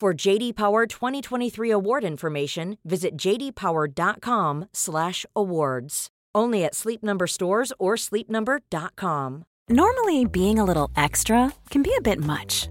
For JD Power 2023 award information, visit jdpower.com/awards. Only at Sleep Number stores or sleepnumber.com. Normally, being a little extra can be a bit much,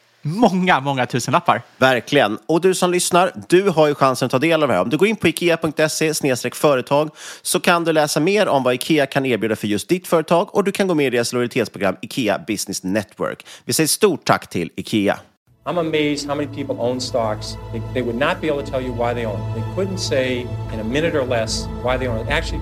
många, många tusenlappar. Verkligen. Och du som lyssnar, du har ju chansen att ta del av det här. Om du går in på ikea.se företag så kan du läsa mer om vad Ikea kan erbjuda för just ditt företag och du kan gå med i deras lojalitetsprogram Ikea Business Network. Vi säger stort tack till Ikea. I'm amazed how many people own stocks. They, they would not be able to tell you why they own. They couldn't say in a minute or less why they own. Actually,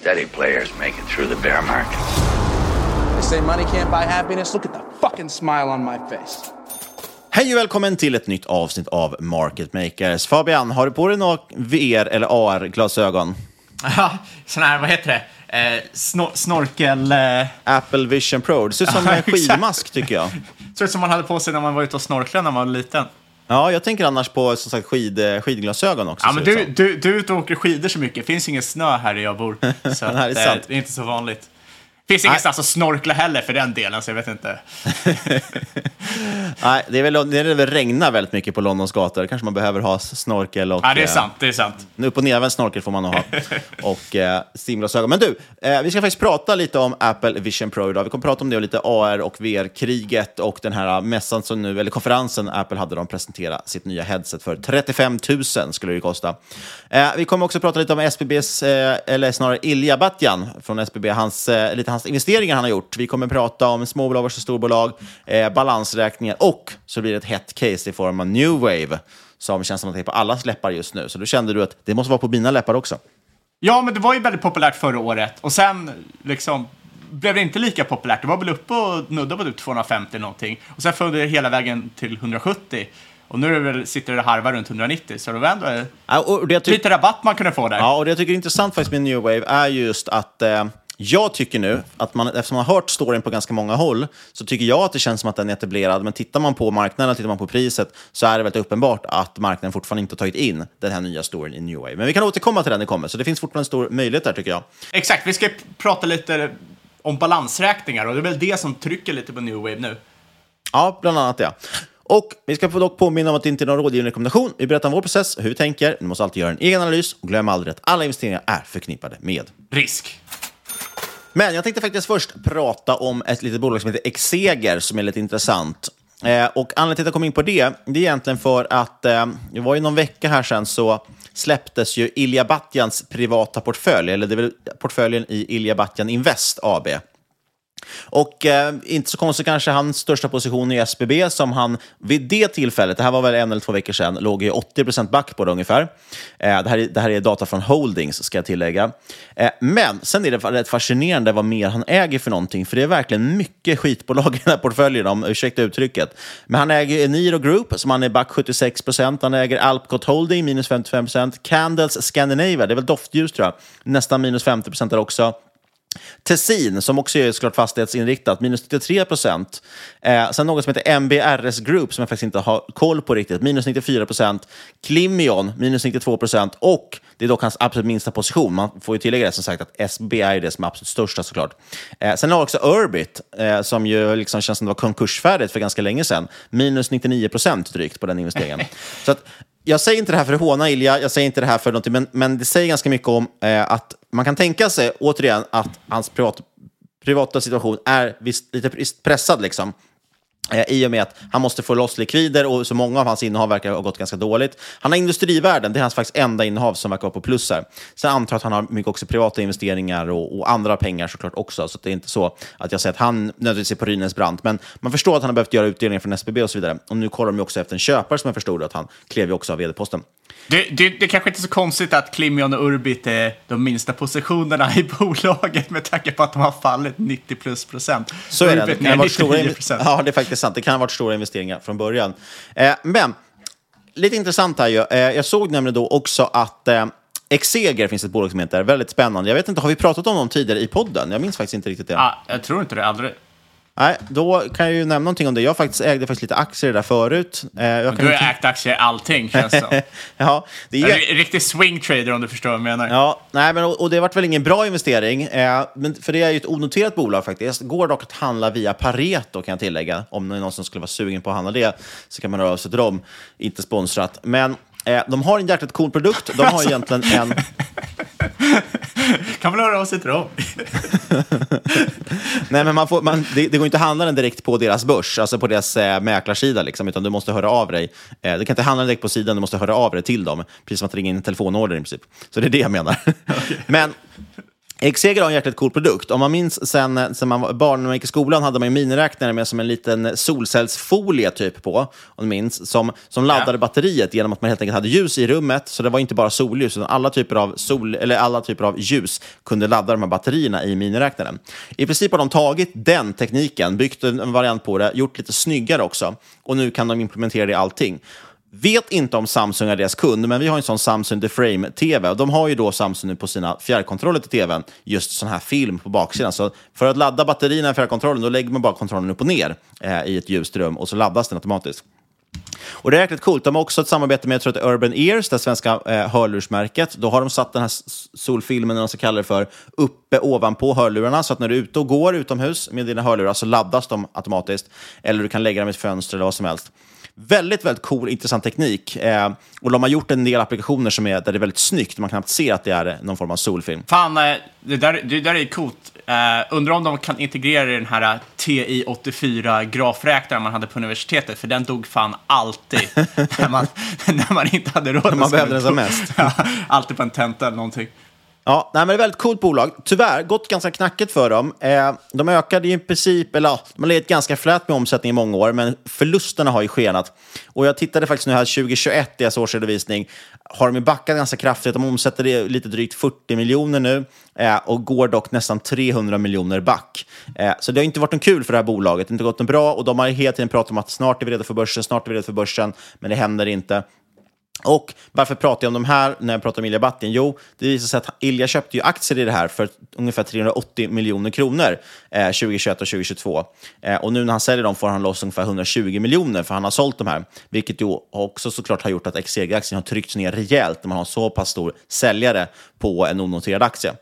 steady players make it through the bear market. They say money can't buy happiness. Look at the fucking smile on my face. Hej och välkommen till ett nytt avsnitt av Market Makers. Fabian, har du på dig några VR eller AR-glasögon? Ja, sån här, vad heter det? Eh, snor- snorkel... Eh, Apple Vision Pro. Det ser ut som Ja, en exakt. skidmask tycker jag. ser ut som man hade på sig när man var ute och snorklade när man var liten. Ja, jag tänker annars på som sagt, skid, skidglasögon också. Ja, men du, du, du är ute och åker skidor så mycket. Det finns ingen snö här där jag bor. Så Det här är att, eh, sant. det är inte så vanligt. Finns ingenstans att snorkla heller för den delen, så jag vet inte. Nej, det är väl, det är väl regnar väldigt mycket på Londons gator. Kanske man behöver ha snorkel och... Ja, det är eh, sant. Det är sant. Upp och nervänd snorkel får man nog ha. och eh, simglasögon. Men du, eh, vi ska faktiskt prata lite om Apple Vision Pro idag. Vi kommer prata om det och lite AR och VR-kriget och den här mässan som nu, eller konferensen Apple hade de presentera sitt nya headset för 35 000 skulle det kosta. Eh, vi kommer också prata lite om SBBs, eh, eller snarare Ilja Batjan från SBB, hans, eh, lite hans hans investeringar han har gjort. Vi kommer prata om småbolag versus storbolag, eh, balansräkningar och så blir det ett hett case i form av New Wave som känns som att det är på alla läppar just nu. Så då kände du att det måste vara på mina läppar också. Ja, men det var ju väldigt populärt förra året och sen liksom blev det inte lika populärt. Det var väl uppe och nudda på typ 250 någonting och sen följde det hela vägen till 170. Och nu är det väl, sitter det harva runt 190, så det var ändå Ja, lite rabatt man kunde få där. Ja, och det jag tycker är intressant faktiskt med New Wave är just att eh, jag tycker nu, att man, eftersom man har hört storyn på ganska många håll, så tycker jag att det känns som att den är etablerad. Men tittar man på marknaden, tittar man på priset, så är det väldigt uppenbart att marknaden fortfarande inte har tagit in den här nya storyn i New Wave. Men vi kan återkomma till den när det kommer, så det finns fortfarande en stor möjlighet där tycker jag. Exakt, vi ska prata lite om balansräkningar och det är väl det som trycker lite på New Wave nu. Ja, bland annat det. Och vi ska dock påminna om att det inte är någon rådgivande rekommendation. Vi berättar om vår process, hur vi tänker. Ni måste alltid göra en egen analys och glöm aldrig att alla investeringar är förknippade med Risk. Men jag tänkte faktiskt först prata om ett litet bolag som heter Exeger som är lite intressant. Eh, och anledningen till att jag kom in på det, det är egentligen för att eh, det var ju någon vecka här sedan så släpptes ju Ilja Batjans privata portfölj, eller det är väl portföljen i Ilja Batjan Invest AB. Och eh, inte så konstigt kanske, hans största position i SBB som han vid det tillfället, det här var väl en eller två veckor sedan, låg i 80% back på det ungefär. Eh, det, här, är- det här är data från Holdings, ska jag tillägga. Eh, men sen är det rätt fascinerande vad mer han äger för någonting, för det är verkligen mycket skitbolag i den här portföljen, om ursäkta uttrycket. Men han äger Eniro Group, som han är back 76%, han äger Alpcot Holding, minus 55%, Candles Scandinavia, det är väl doftljus tror jag, nästan minus 50% där också. Tessin, som också är såklart fastighetsinriktat, minus 93 procent. Eh, sen något som heter MBRS Group, som jag faktiskt inte har koll på riktigt, minus 94 procent. Klimion, minus 92 procent. Och det är dock hans absolut minsta position. Man får ju tillägga det som sagt att SB är det som är absolut största såklart. Eh, sen har vi också Urbit, eh, som ju liksom känns som det var konkursfärdigt för ganska länge sedan. Minus 99 procent drygt på den investeringen. Så att, jag säger inte det här för att håna Ilja, jag säger inte det här för någonting, men, men det säger ganska mycket om eh, att man kan tänka sig, återigen, att hans privat, privata situation är visst lite pressad. Liksom. Eh, I och med att han måste få loss likvider och så många av hans innehav verkar ha gått ganska dåligt. Han har industrivärden, det är hans faktiskt enda innehav som verkar vara på plus här. Sen antar jag att han har mycket också privata investeringar och, och andra pengar såklart också, så det är inte så att jag säger att han nödvändigtvis är på ruinens brant. Men man förstår att han har behövt göra utdelningar från SBB och så vidare. Och nu kollar de ju också efter en köpare som jag förstod att han klev ju också av vd-posten. Det, det, det kanske inte är så konstigt att Klimion och Urbit är de minsta positionerna i bolaget med tanke på att de har fallit 90 plus procent. Så är det. Det kan, ha varit stora, 99 inv- procent. ja, det är faktiskt sant. Det kan ha varit stora investeringar från början. Eh, men lite intressant här ju. Eh, jag såg nämligen då också att eh, Exeger finns ett bolag som heter. Väldigt spännande. Jag vet inte, har vi pratat om dem tidigare i podden? Jag minns faktiskt inte riktigt det. Ja, jag tror inte det, aldrig. Nej, då kan jag ju nämna någonting om det. Jag faktiskt ägde faktiskt lite aktier där förut. Eh, jag Du har ägt aktier i allting, känns det ja, det är... En riktig swing trader om du förstår vad jag menar. Ja, nej, men, och, och det har varit väl ingen bra investering, eh, men, för det är ju ett onoterat bolag faktiskt. Går dock att handla via Pareto kan jag tillägga. Om det är någon som skulle vara sugen på att handla det så kan man röra sig till dem. Inte sponsrat. Men eh, de har en jäkligt cool produkt. De har egentligen en... kan man höra av sig till dem? Nej, men man får, man, det, det går inte att handla den direkt på deras börs, alltså på deras eh, mäklarsida, liksom, utan du måste höra av dig. Eh, du kan inte handla den direkt på sidan, du måste höra av dig till dem. Precis som att ringa in en telefonorder i princip. Så det är det jag menar. Men Exeger har en jäkligt cool produkt. Om man minns sen, sen man var barn när man gick i skolan hade man ju miniräknare med som en liten solcellsfolie typ på, om du minns, som, som laddade batteriet genom att man helt enkelt hade ljus i rummet. Så det var inte bara solljus, utan alla typer av, sol, eller alla typer av ljus kunde ladda de här batterierna i miniräknaren. I princip har de tagit den tekniken, byggt en variant på det, gjort lite snyggare också. Och nu kan de implementera det i allting. Vet inte om Samsung är deras kund, men vi har en sån Samsung Deframe-TV. De har ju då Samsung nu på sina fjärrkontroller till TVn, just sån här film på baksidan. Så för att ladda batterierna i fjärrkontrollen, då lägger man bara kontrollen upp och ner eh, i ett ljust rum och så laddas den automatiskt. Och det är jäkligt coolt. De har också ett samarbete med jag tror att det är Urban Ears, det svenska eh, hörlursmärket. Då har de satt den här solfilmen, eller vad man ska kalla det för, uppe ovanpå hörlurarna. Så att när du är ute och går utomhus med dina hörlurar så laddas de automatiskt. Eller du kan lägga dem i ett fönster eller vad som helst. Väldigt, väldigt cool, intressant teknik. Eh, och de har gjort en del applikationer som är, där det är väldigt snyggt. Man kan knappt se att det är någon form av solfilm. Fan, eh, det där, det där är coolt. Uh, undrar om de kan integrera i den här eh, TI-84-grafräknaren man hade på universitetet, för den dog fan alltid när, man, när man inte hade råd. När man behövde den som mest. Ja, alltid på en tenta eller någonting. Ja, nej, men det är ett väldigt coolt bolag. Tyvärr, gått ganska knackigt för dem. Eh, de ökade ju i princip, eller ja, de har legat ganska flät med omsättning i många år, men förlusterna har ju skenat. Och jag tittade faktiskt nu här 2021, deras årsredovisning, har de ju backat ganska kraftigt. De omsätter lite drygt 40 miljoner nu eh, och går dock nästan 300 miljoner back. Eh, så det har inte varit någon kul för det här bolaget. Det har inte gått något bra och de har hela tiden pratat om att snart är vi redo för börsen, snart är vi redo för börsen, men det händer inte. Och varför pratar jag om de här när jag pratar om Ilja Batljan? Jo, det visar sig att Ilja köpte ju aktier i det här för ungefär 380 miljoner kronor eh, 2021 och 2022. Eh, och nu när han säljer dem får han loss ungefär 120 miljoner för han har sålt de här. Vilket ju också såklart har gjort att XCG-aktien har tryckts ner rejält när man har så pass stor säljare på en onoterad aktie.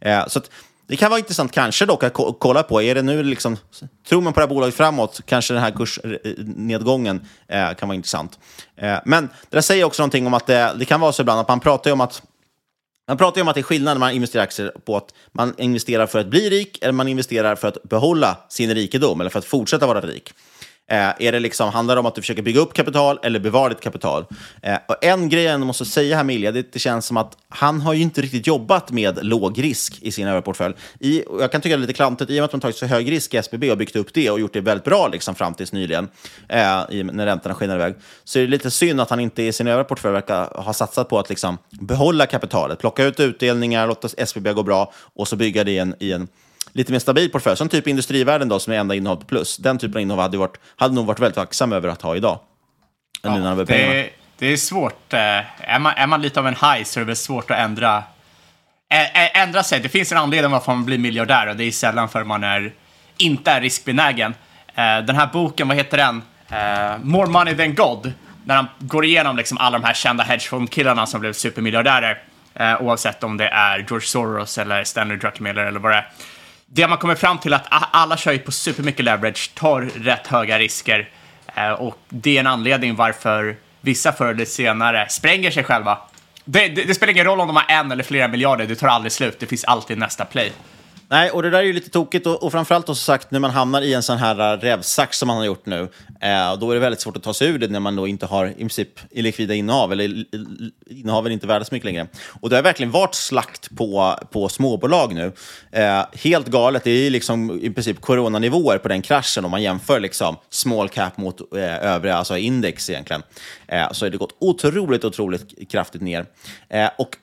Eh, så att, det kan vara intressant kanske dock att kolla på. Är det nu liksom, tror man på det här bolaget framåt, kanske den här kursnedgången eh, kan vara intressant. Eh, men det där säger också någonting om att det, det kan vara så ibland att man pratar om att man pratar ju om att det är skillnad när man investerar i aktier på att man investerar för att bli rik eller man investerar för att behålla sin rikedom eller för att fortsätta vara rik. Eh, är det liksom, handlar det om att du försöker bygga upp kapital eller bevara ditt kapital? Eh, och en grej jag måste säga här med Ilja, det, det, känns som att han har ju inte riktigt jobbat med låg risk i sin överportfölj. I, jag kan tycka det är lite klantigt, i och med att man tagit så hög risk i SBB och byggt upp det och gjort det väldigt bra liksom, fram tills nyligen, eh, i, när räntorna skenar iväg, så är det lite synd att han inte i sin övriga portfölj verkar ha satsat på att liksom, behålla kapitalet, plocka ut utdelningar, låta SBB gå bra och så bygga det i en, i en lite mer stabil portfölj, som typ industrivärden då, som är enda innehav på plus. Den typen av innehav hade, varit, hade nog varit väldigt tacksam över att ha idag. Ja, det, är, det är svårt. Eh, är man, är man lite av en high så är det väl svårt att ändra, ändra sig. Det finns en anledning varför man blir miljardär och det är sällan för man är, inte är riskbenägen. Eh, den här boken, vad heter den? Eh, More money than God. När han går igenom liksom alla de här kända hedgefondkillarna som blev supermiljardärer. Oavsett om det är George Soros eller Stanley Druckenmiller eller vad det är det man kommer fram till är att alla kör ju på supermycket leverage, tar rätt höga risker eh, och det är en anledning varför vissa förr eller senare spränger sig själva. Det, det, det, spelar ingen roll om de har en eller flera miljarder, det tar aldrig slut. Det finns alltid nästa play. Nej, och det där är ju lite tokigt och, och framförallt och sagt när man hamnar i en sån här rävsax som man har gjort nu, eh, då är det väldigt svårt att ta sig ur det när man då inte har i princip illikvida innehav, eller innehaven inte värda så mycket längre. Och det har verkligen varit slakt på, på småbolag nu. Eh, helt galet, det är liksom i princip coronanivåer på den kraschen om man jämför liksom small cap mot eh, övriga, alltså index egentligen. Eh, så har det gått otroligt, otroligt kraftigt ner. Eh, och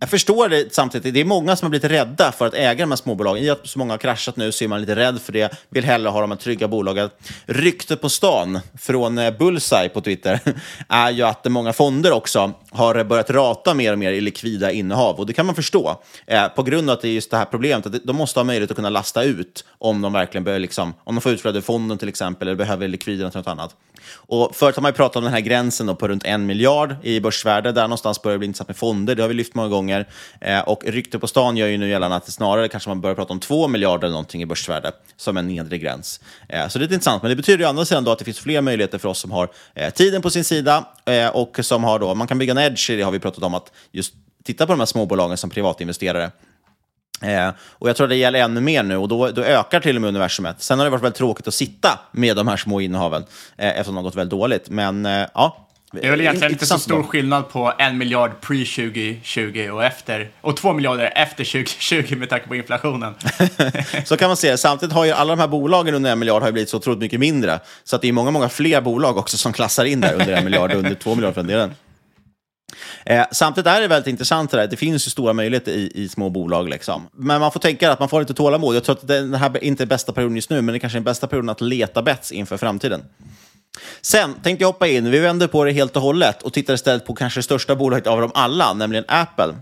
jag förstår det samtidigt. Det är många som har blivit rädda för att äga de här småbolagen. I att så många har kraschat nu så är man lite rädd för det. Vill hellre ha de här trygga bolagen. Ryktet på stan från eh, Bullseye på Twitter är ju att många fonder också har börjat rata mer och mer i likvida innehav. Och det kan man förstå. Eh, på grund av att det är just det här problemet att de måste ha möjlighet att kunna lasta ut om de verkligen behöver, liksom, om de får utflöde i fonden till exempel eller behöver likviderna till något annat. Och förut har man ju pratat om den här gränsen då på runt en miljard i börsvärde. Där någonstans börjar det bli intressant med fonder. Det har vi lyft många gånger. Eh, och rykte på stan gör ju nu gällande att det snarare kanske man börjar prata om två miljarder eller någonting i börsvärde som en nedre gräns. Eh, så det är intressant. Men det betyder ju andra sidan då att det finns fler möjligheter för oss som har eh, tiden på sin sida eh, och som har då, man kan bygga en edge, i det har vi pratat om, att just titta på de här småbolagen som privatinvesterare. Eh, och jag tror det gäller ännu mer nu och då, då, ökar till och med universumet. Sen har det varit väldigt tråkigt att sitta med de här små innehaven eh, eftersom de har gått väldigt dåligt. Men eh, ja. Det är väl egentligen inte så stor skillnad på en miljard pre-2020 och efter, och två miljarder efter 2020 med tanke på inflationen. så kan man säga. Samtidigt har ju alla de här bolagen under en miljard har blivit så otroligt mycket mindre. Så att det är många, många fler bolag också som klassar in där under en miljard, under två miljarder för den delen. Eh, samtidigt är det väldigt intressant det där. Det finns ju stora möjligheter i, i små bolag. Liksom. Men man får tänka att man får lite tålamod. Jag tror att det här inte är bästa perioden just nu, men det kanske är den bästa perioden att leta bets inför framtiden. Sen tänkte jag hoppa in, vi vänder på det helt och hållet och tittar istället på kanske det största bolaget av dem alla, nämligen Apple.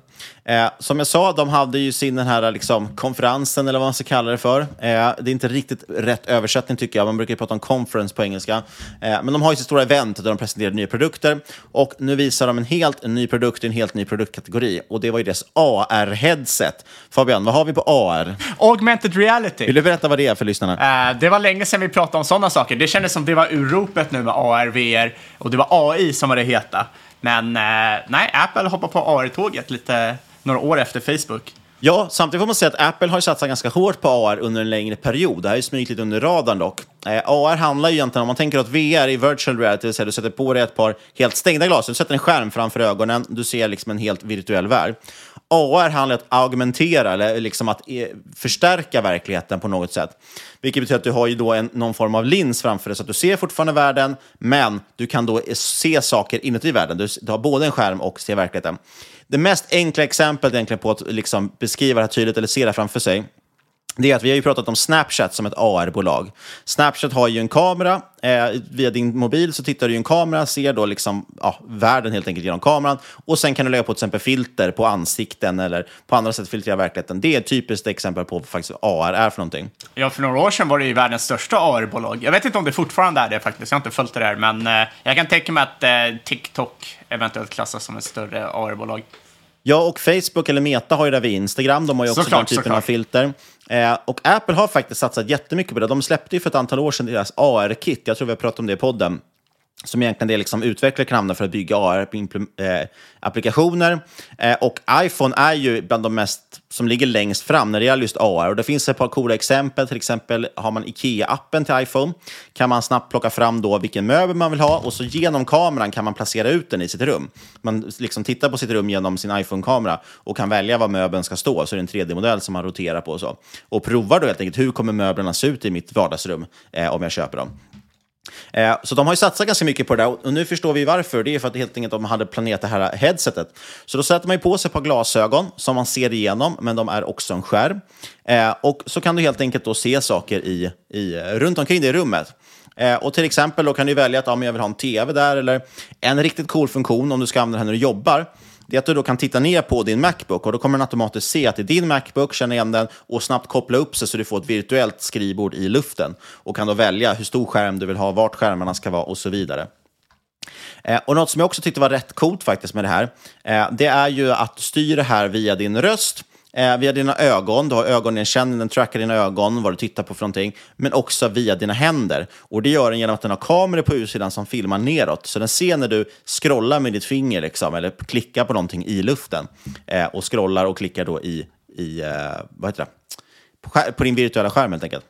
Eh, som jag sa, de hade ju sin den här liksom, konferensen, eller vad man ska kalla det för. Eh, det är inte riktigt rätt översättning tycker jag, man brukar ju prata om conference på engelska. Eh, men de har ju sitt stora event där de presenterar nya produkter. Och nu visar de en helt ny produkt i en helt ny produktkategori. Och det var ju deras AR-headset. Fabian, vad har vi på AR? Augmented reality. Vill du berätta vad det är för lyssnarna? Eh, det var länge sedan vi pratade om sådana saker. Det kändes som det var urropet nu med AR, VR och det var AI som var det heta. Men eh, nej, Apple hoppar på AR-tåget lite några år efter Facebook. Ja, samtidigt får man säga att Apple har satsat ganska hårt på AR under en längre period. Det här är smugit lite under radarn dock. Eh, AR handlar ju egentligen om man tänker att VR i virtual reality, det vill säga du sätter på dig ett par helt stängda glas, du sätter en skärm framför ögonen, du ser liksom en helt virtuell värld. AR handlar om att augmentera, eller liksom att eh, förstärka verkligheten på något sätt. Vilket betyder att du har ju då en, någon form av lins framför dig, så att du ser fortfarande världen, men du kan då eh, se saker inuti världen. Du, du har både en skärm och ser verkligheten. Det mest enkla exemplet egentligen på att liksom beskriva det här tydligt, eller se det framför sig, det är att vi har ju pratat om Snapchat som ett AR-bolag. Snapchat har ju en kamera. Eh, via din mobil så tittar du i en kamera, ser då liksom, ja, världen helt enkelt genom kameran. Och sen kan du lägga på till exempel filter på ansikten eller på andra sätt filtrera verkligheten. Det är ett typiskt exempel på vad faktiskt AR är för någonting. Ja, för några år sedan var det ju världens största AR-bolag. Jag vet inte om det fortfarande är det faktiskt, jag har inte följt det där. Men eh, jag kan tänka mig att eh, TikTok eventuellt klassas som ett större AR-bolag. Ja, och Facebook eller Meta har ju det vid Instagram. De har ju också Såklart, den typen såklart. av filter. Eh, och Apple har faktiskt satsat jättemycket på det. De släppte ju för ett antal år sedan deras AR-kit. Jag tror vi har pratat om det i podden. Som egentligen det liksom utvecklare kan använda för att bygga AR-applikationer. Eh, eh, och iPhone är ju bland de mest som ligger längst fram när det gäller just AR. Och det finns ett par coola exempel. Till exempel har man IKEA-appen till iPhone. Kan man snabbt plocka fram då vilken möbel man vill ha och så genom kameran kan man placera ut den i sitt rum. Man liksom tittar på sitt rum genom sin iPhone-kamera och kan välja var möbeln ska stå. Så är det en 3D-modell som man roterar på och så. Och provar då helt enkelt hur kommer möblerna se ut i mitt vardagsrum eh, om jag köper dem. Eh, Så de har ju satsat ganska mycket på det där och nu förstår vi varför. Det är för att helt enkelt de hade planerat det här headsetet. Så då sätter man ju på sig ett par glasögon som man ser igenom, men de är också en skärm. Eh, Och så kan du helt enkelt då se saker i, i, runt omkring det rummet. Eh, Och till exempel då kan du välja att ja, men jag vill ha en tv där, eller en riktigt cool funktion om du ska använda den när du jobbar det är att du då kan titta ner på din Macbook och då kommer den automatiskt se att det är din Macbook, känna igen den och snabbt koppla upp sig så du får ett virtuellt skrivbord i luften och kan då välja hur stor skärm du vill ha, vart skärmarna ska vara och så vidare. Eh, och något som jag också tyckte var rätt coolt faktiskt med det här, eh, det är ju att du styr det här via din röst, eh, via dina ögon. Du har ögonigenkänning, den trackar dina ögon, vad du tittar på för någonting, men också via dina händer. Och det gör den genom att den har kameror på utsidan som filmar neråt. Så den ser när du scrollar med ditt finger, liksom, eller klickar på någonting i luften. Eh, och scrollar och klickar då i, i eh, vad heter det? På, skär, på din virtuella skärm helt enkelt.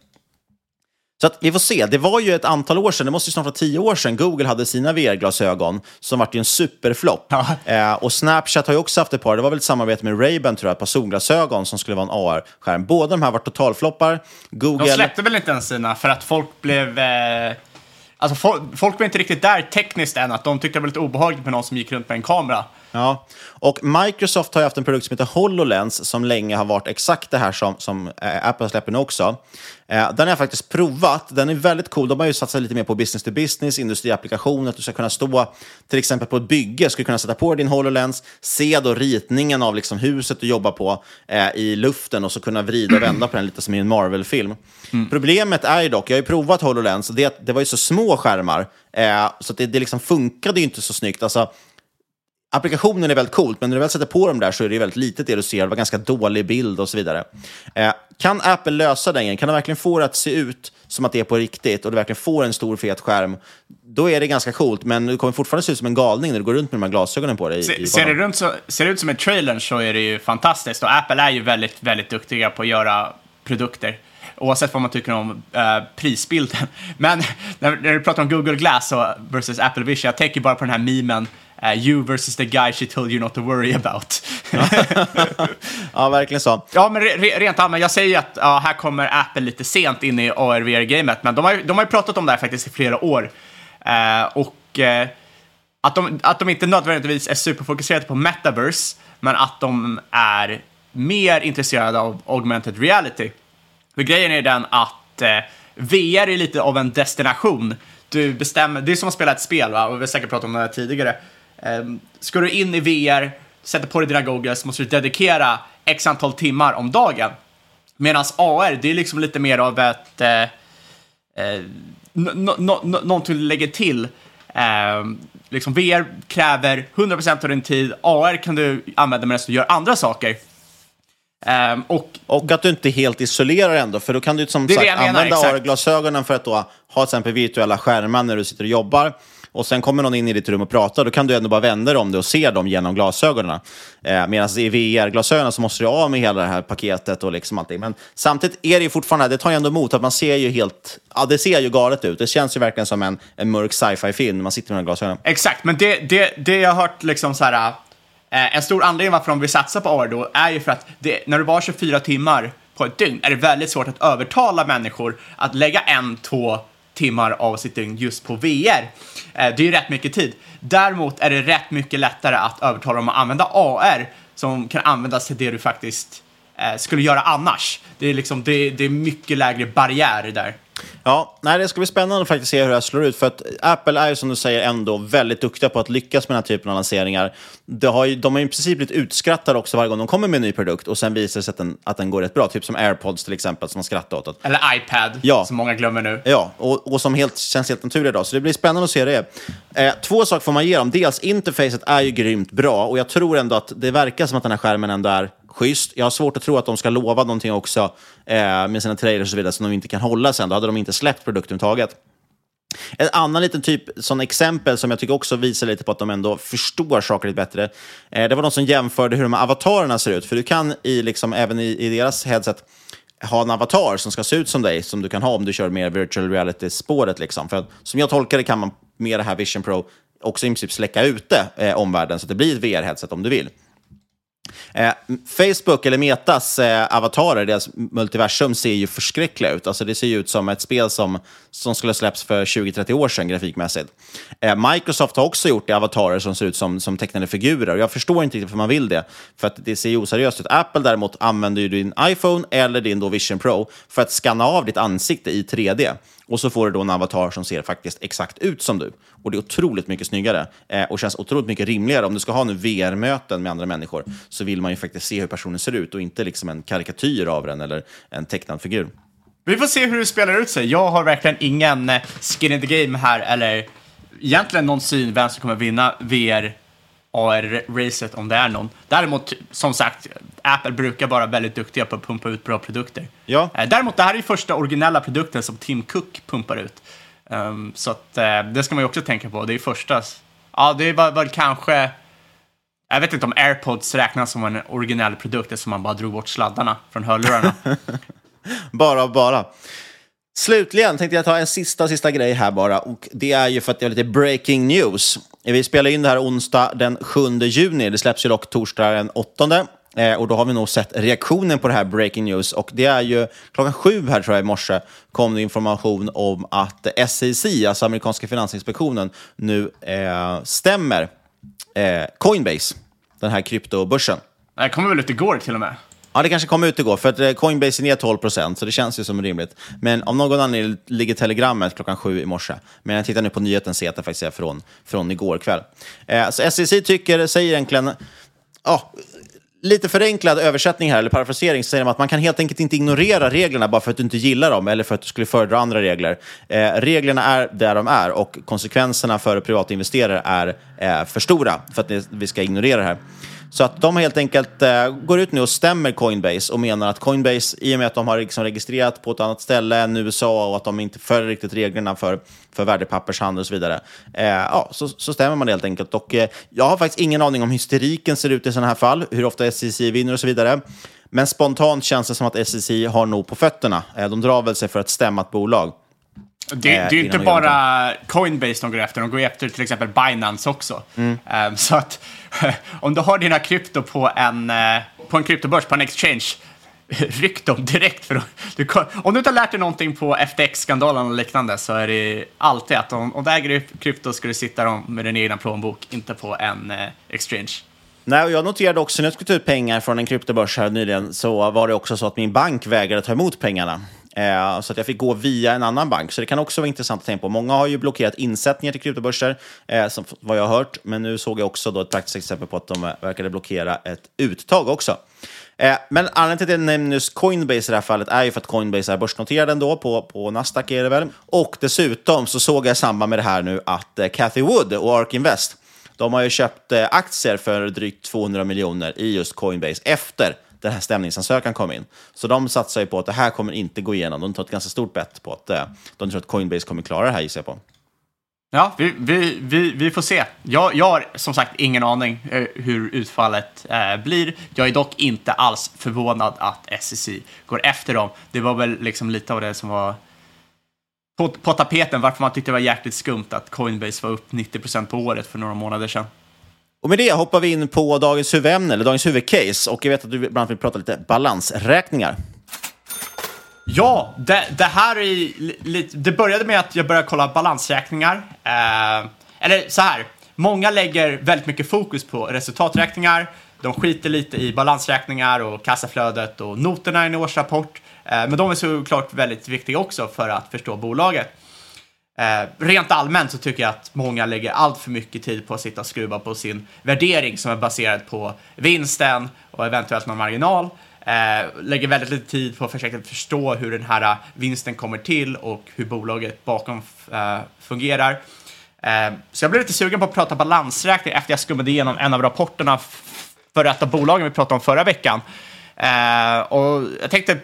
Så att vi får se. Det var ju ett antal år sedan, det måste ju snart vara tio år sedan, Google hade sina VR-glasögon som vart ju en superflopp. Eh, och Snapchat har ju också haft ett par, det var väl ett samarbete med Ray-Ban tror jag, ett par solglasögon som skulle vara en AR-skärm. Båda de här var totalfloppar. Google... De släppte väl inte ens sina för att folk blev... Eh, alltså folk, folk var inte riktigt där tekniskt än, att de tyckte det var lite obehagligt med någon som gick runt med en kamera. Ja, och Microsoft har ju haft en produkt som heter HoloLens som länge har varit exakt det här som, som eh, Apple släpper nu också. Eh, den har jag faktiskt provat. Den är väldigt cool. De har ju satsat lite mer på business to business, industriapplikationer. Att du ska kunna stå till exempel på ett bygge, ska kunna sätta på din HoloLens, se då ritningen av liksom huset du jobbar på eh, i luften och så kunna vrida och vända på den lite som i en Marvel-film. Problemet är ju dock, jag har ju provat HoloLens, det, det var ju så små skärmar eh, så det, det liksom funkade ju inte så snyggt. Alltså, applikationen är väldigt coolt, men när du väl sätter på dem där så är det väldigt litet det du ser. Det var ganska dålig bild och så vidare. Eh, kan Apple lösa den? Kan de verkligen få det att se ut som att det är på riktigt och du verkligen får en stor fet skärm? Då är det ganska coolt, men du kommer fortfarande se ut som en galning när du går runt med de här glasögonen på dig. Se, ser, det så, ser det ut som en trailer så är det ju fantastiskt. Och Apple är ju väldigt, väldigt duktiga på att göra produkter. Oavsett vad man tycker om eh, prisbilden. Men när, när du pratar om Google Glass och versus Apple Vision, jag tänker bara på den här memen eh, You versus the guy she told you not to worry about. Ja, verkligen så. Ja, men re, re, rent allmänt, jag säger ju att ja, här kommer Apple lite sent in i AR-VR-gamet, men de har, ju- de har ju pratat om det här faktiskt i flera år. Eh, och eh, att, de, att de inte nödvändigtvis är superfokuserade på metaverse, men att de är mer intresserade av augmented reality. För grejen är den att eh, VR är lite av en destination. Du bestämmer, det är som att spela ett spel, va? och vi har säkert pratat om det här tidigare. Eh, ska du in i VR, sätter på dig dina goggles, måste du dedikera x antal timmar om dagen. Medan AR, det är liksom lite mer av ett... Eh, eh, no, no, no, någonting du lägger till. Eh, liksom VR kräver 100% av din tid, AR kan du använda medan du gör andra saker. Ehm, och, Och att du inte helt isolerar ändå, för då kan du som sagt menar, använda. AR-glasögonen för att då ha till exempel virtuella skärmar när du sitter och jobbar. Och sen kommer någon in i ditt rum och pratar, då kan du ändå bara vända dig om det och se dem genom glasögonen. Eh, Medan i VR-glasögonen så måste du av med hela det här paketet och liksom allting. Men samtidigt är det ju fortfarande, det tar ju ändå emot att man ser ju helt, ja det ser ju galet ut. Det känns ju verkligen som en, en mörk sci-fi-film när man sitter med de här glasögonen. Exakt, men det, det, det jag har hört liksom så här, Eh, en stor anledning varför de vill satsa på AR då är ju för att det, när du var 24 timmar på ett dygn är det väldigt svårt att övertala människor att lägga en, två timmar av sitt dygn just på VR. Eh, det är ju rätt mycket tid. Däremot är det rätt mycket lättare att övertala dem att använda AR som kan användas till det du faktiskt eh, skulle göra annars. Det är, liksom, det, det är mycket lägre barriär där. Ja, nej, det ska bli spännande att faktiskt se hur det här slår ut. För att Apple är ju som du säger ändå väldigt duktiga på att lyckas med den här typen av lanseringar. Det har ju, de har ju i princip blivit utskrattade också varje gång de kommer med en ny produkt och sen visar det sig att den, att den går rätt bra. Typ som AirPods till exempel, som man skrattar åt. Eller iPad, ja. som många glömmer nu. Ja, och, och som helt, känns helt naturligt idag. Så det blir spännande att se det. Eh, två saker får man ge dem. Dels, interfacet är ju grymt bra och jag tror ändå att det verkar som att den här skärmen ändå är schysst. Jag har svårt att tro att de ska lova någonting också eh, med sina trailers och så vidare som de inte kan hålla sen. Då hade de inte släppt produkten taget. En annan liten typ, sån exempel som jag tycker också visar lite på att de ändå förstår saker lite bättre. Eh, det var de som jämförde hur de här avatarerna ser ut. För du kan i, liksom, även i, i deras headset ha en avatar som ska se ut som dig, som du kan ha om du kör mer virtual reality-spåret. Liksom. För att, som jag tolkar det kan man med det här Vision Pro också i princip släcka ute eh, omvärlden så att det blir ett VR-headset om du vill. Eh, Facebook, eller Metas eh, avatarer, deras multiversum, ser ju förskräckliga ut. Alltså, det ser ju ut som ett spel som, som skulle släppts för 20-30 år sedan grafikmässigt. Eh, Microsoft har också gjort det, avatarer som ser ut som, som tecknade figurer. Jag förstår inte riktigt varför man vill det, för att det ser ju oseriöst ut. Apple däremot använder ju din iPhone eller din då Vision Pro för att skanna av ditt ansikte i 3D. Och så får du då en avatar som ser faktiskt exakt ut som du. Och det är otroligt mycket snyggare eh, och känns otroligt mycket rimligare. Om du ska ha nu VR-möten med andra människor så vill man ju faktiskt se hur personen ser ut och inte liksom en karikatyr av den eller en tecknad figur. Vi får se hur det spelar ut sig. Jag har verkligen ingen eh, skin in the game här eller egentligen någon syn vem som kommer vinna VR AR-racet om det är någon. Däremot, som sagt, Apple brukar vara väldigt duktiga på att pumpa ut bra produkter. Ja. Eh, däremot, det här är första originella produkten som Tim Cook pumpar ut. Um, så att, uh, det ska man ju också tänka på. Det är första. Ja, det var väl kanske... Jag vet inte om AirPods räknas som en originell produkt eftersom man bara drog bort sladdarna från hörlurarna. bara bara. Slutligen tänkte jag ta en sista, sista grej här bara. Och det är ju för att det är lite breaking news. Vi spelar in det här onsdag den 7 juni. Det släpps ju dock torsdag den 8. Eh, och då har vi nog sett reaktionen på det här breaking news. Och det är ju klockan sju här tror jag i morse kom det information om att SEC, alltså amerikanska finansinspektionen, nu eh, stämmer eh, Coinbase, den här kryptobörsen. Det kommer väl ut igår till och med? Ja, det kanske kom ut igår, för att eh, Coinbase är ner 12 procent, så det känns ju som rimligt. Men om någon anledning ligger telegrammet klockan sju i morse. Men jag tittar nu på nyheten ser att det faktiskt är från, från igår kväll. Eh, så SEC tycker, säger egentligen, ja, lite förenklad översättning här, eller parafrasering, så säger de att man kan helt enkelt inte ignorera reglerna bara för att du inte gillar dem eller för att du skulle föredra andra regler. Eh, reglerna är där de är och konsekvenserna för privatinvesterare är eh, för stora för att vi ska ignorera det här. Så att de helt enkelt eh, går ut nu och stämmer Coinbase och menar att Coinbase, i och med att de har liksom registrerat på ett annat ställe än USA och att de inte följer riktigt reglerna för, för värdepappershandel och så vidare, eh, ja, så, så stämmer man helt enkelt. Och, eh, jag har faktiskt ingen aning om hysteriken ser ut i sådana här fall, hur ofta SEC vinner och så vidare. Men spontant känns det som att SEC har nog på fötterna. Eh, de drar väl sig för att stämma ett bolag. Det, det är ju inte bara Coinbase de går efter, de går efter till exempel Binance också. Mm. Um, så att om du har dina krypto på en, eh, på en kryptobörs, på en exchange, ryck dem direkt. För du, om du inte har lärt dig någonting på FTX-skandalen och liknande så är det alltid att om, om du äger krypto ska du sitta med din egna plånbok, inte på en eh, exchange. Nej, och jag noterade också när jag skulle ta ut pengar från en kryptobörs här nyligen så var det också så att min bank vägrade ta emot pengarna. Eh, så att jag fick gå via en annan bank. Så det kan också vara intressant att tänka på. Många har ju blockerat insättningar till kryptobörser, eh, som vad jag har hört. Men nu såg jag också då ett praktiskt exempel på att de eh, verkade blockera ett uttag också. Eh, men anledningen till att jag nämner just Coinbase i det här fallet är ju för att Coinbase är börsnoterad ändå, på, på Nasdaq är det väl. Och dessutom så såg jag i samband med det här nu att eh, Cathy Wood och Ark Invest, de har ju köpt eh, aktier för drygt 200 miljoner i just Coinbase efter den här stämningsansökan kom in. Så de satsar ju på att det här kommer inte gå igenom. De tar ett ganska stort bett på att eh, de tror att Coinbase kommer klara det här, gissar jag på. Ja, vi, vi, vi, vi får se. Jag, jag har som sagt ingen aning eh, hur utfallet eh, blir. Jag är dock inte alls förvånad att SEC går efter dem. Det var väl liksom lite av det som var på, på tapeten, varför man tyckte det var jäkligt skumt att Coinbase var upp 90% på året för några månader sedan. Och med det hoppar vi in på dagens huvudämne, eller dagens huvudcase. Och jag vet att du bland annat vill prata lite balansräkningar. Ja, det, det här är lite... Det började med att jag började kolla balansräkningar. Eh, eller så här, många lägger väldigt mycket fokus på resultaträkningar. De skiter lite i balansräkningar och kassaflödet och noterna i en årsrapport. Eh, men de är såklart väldigt viktiga också för att förstå bolaget. Eh, rent allmänt så tycker jag att många lägger allt för mycket tid på att sitta och skruva på sin värdering som är baserad på vinsten och eventuellt någon marginal. Eh, lägger väldigt lite tid på att försöka förstå hur den här eh, vinsten kommer till och hur bolaget bakom eh, fungerar. Eh, så jag blev lite sugen på att prata balansräkning efter jag skummade igenom en av rapporterna för ett av bolagen vi pratade om förra veckan. Eh, och jag tänkte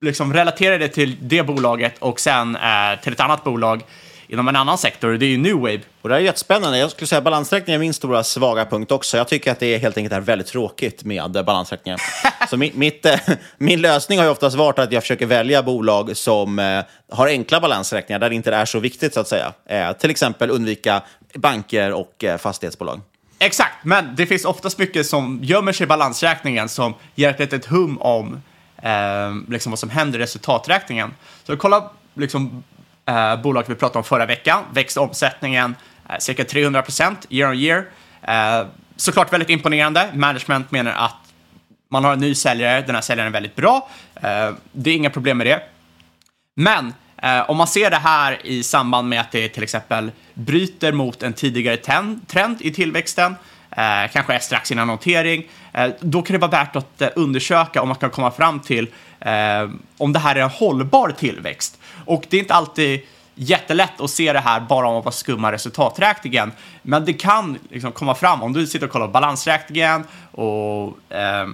liksom relatera det till det bolaget och sen eh, till ett annat bolag inom en annan sektor. Det är ju New Wave. Och det är jättespännande. Jag skulle säga balansräkning är min stora svaga punkt också. Jag tycker att det är helt enkelt är väldigt tråkigt med balansräkningar. Så min, mitt, eh, min lösning har ju oftast varit att jag försöker välja bolag som eh, har enkla balansräkningar där det inte är så viktigt så att säga. Eh, till exempel undvika banker och fastighetsbolag. Exakt, men det finns oftast mycket som gömmer sig i balansräkningen som ger ett litet hum om eh, liksom vad som händer i resultaträkningen. Så kolla liksom, eh, bolaget vi pratade om förra veckan, växte omsättningen eh, cirka 300 procent year on year. Eh, såklart väldigt imponerande. Management menar att man har en ny säljare, den här säljaren är väldigt bra. Eh, det är inga problem med det. Men eh, om man ser det här i samband med att det till exempel bryter mot en tidigare trend i tillväxten, eh, kanske är strax innan notering, Eh, då kan det vara värt att eh, undersöka om man kan komma fram till eh, om det här är en hållbar tillväxt. Och det är inte alltid jättelätt att se det här bara om man bara skummar resultaträkningen. Men det kan liksom komma fram om du sitter och kollar på balansräkningen och eh,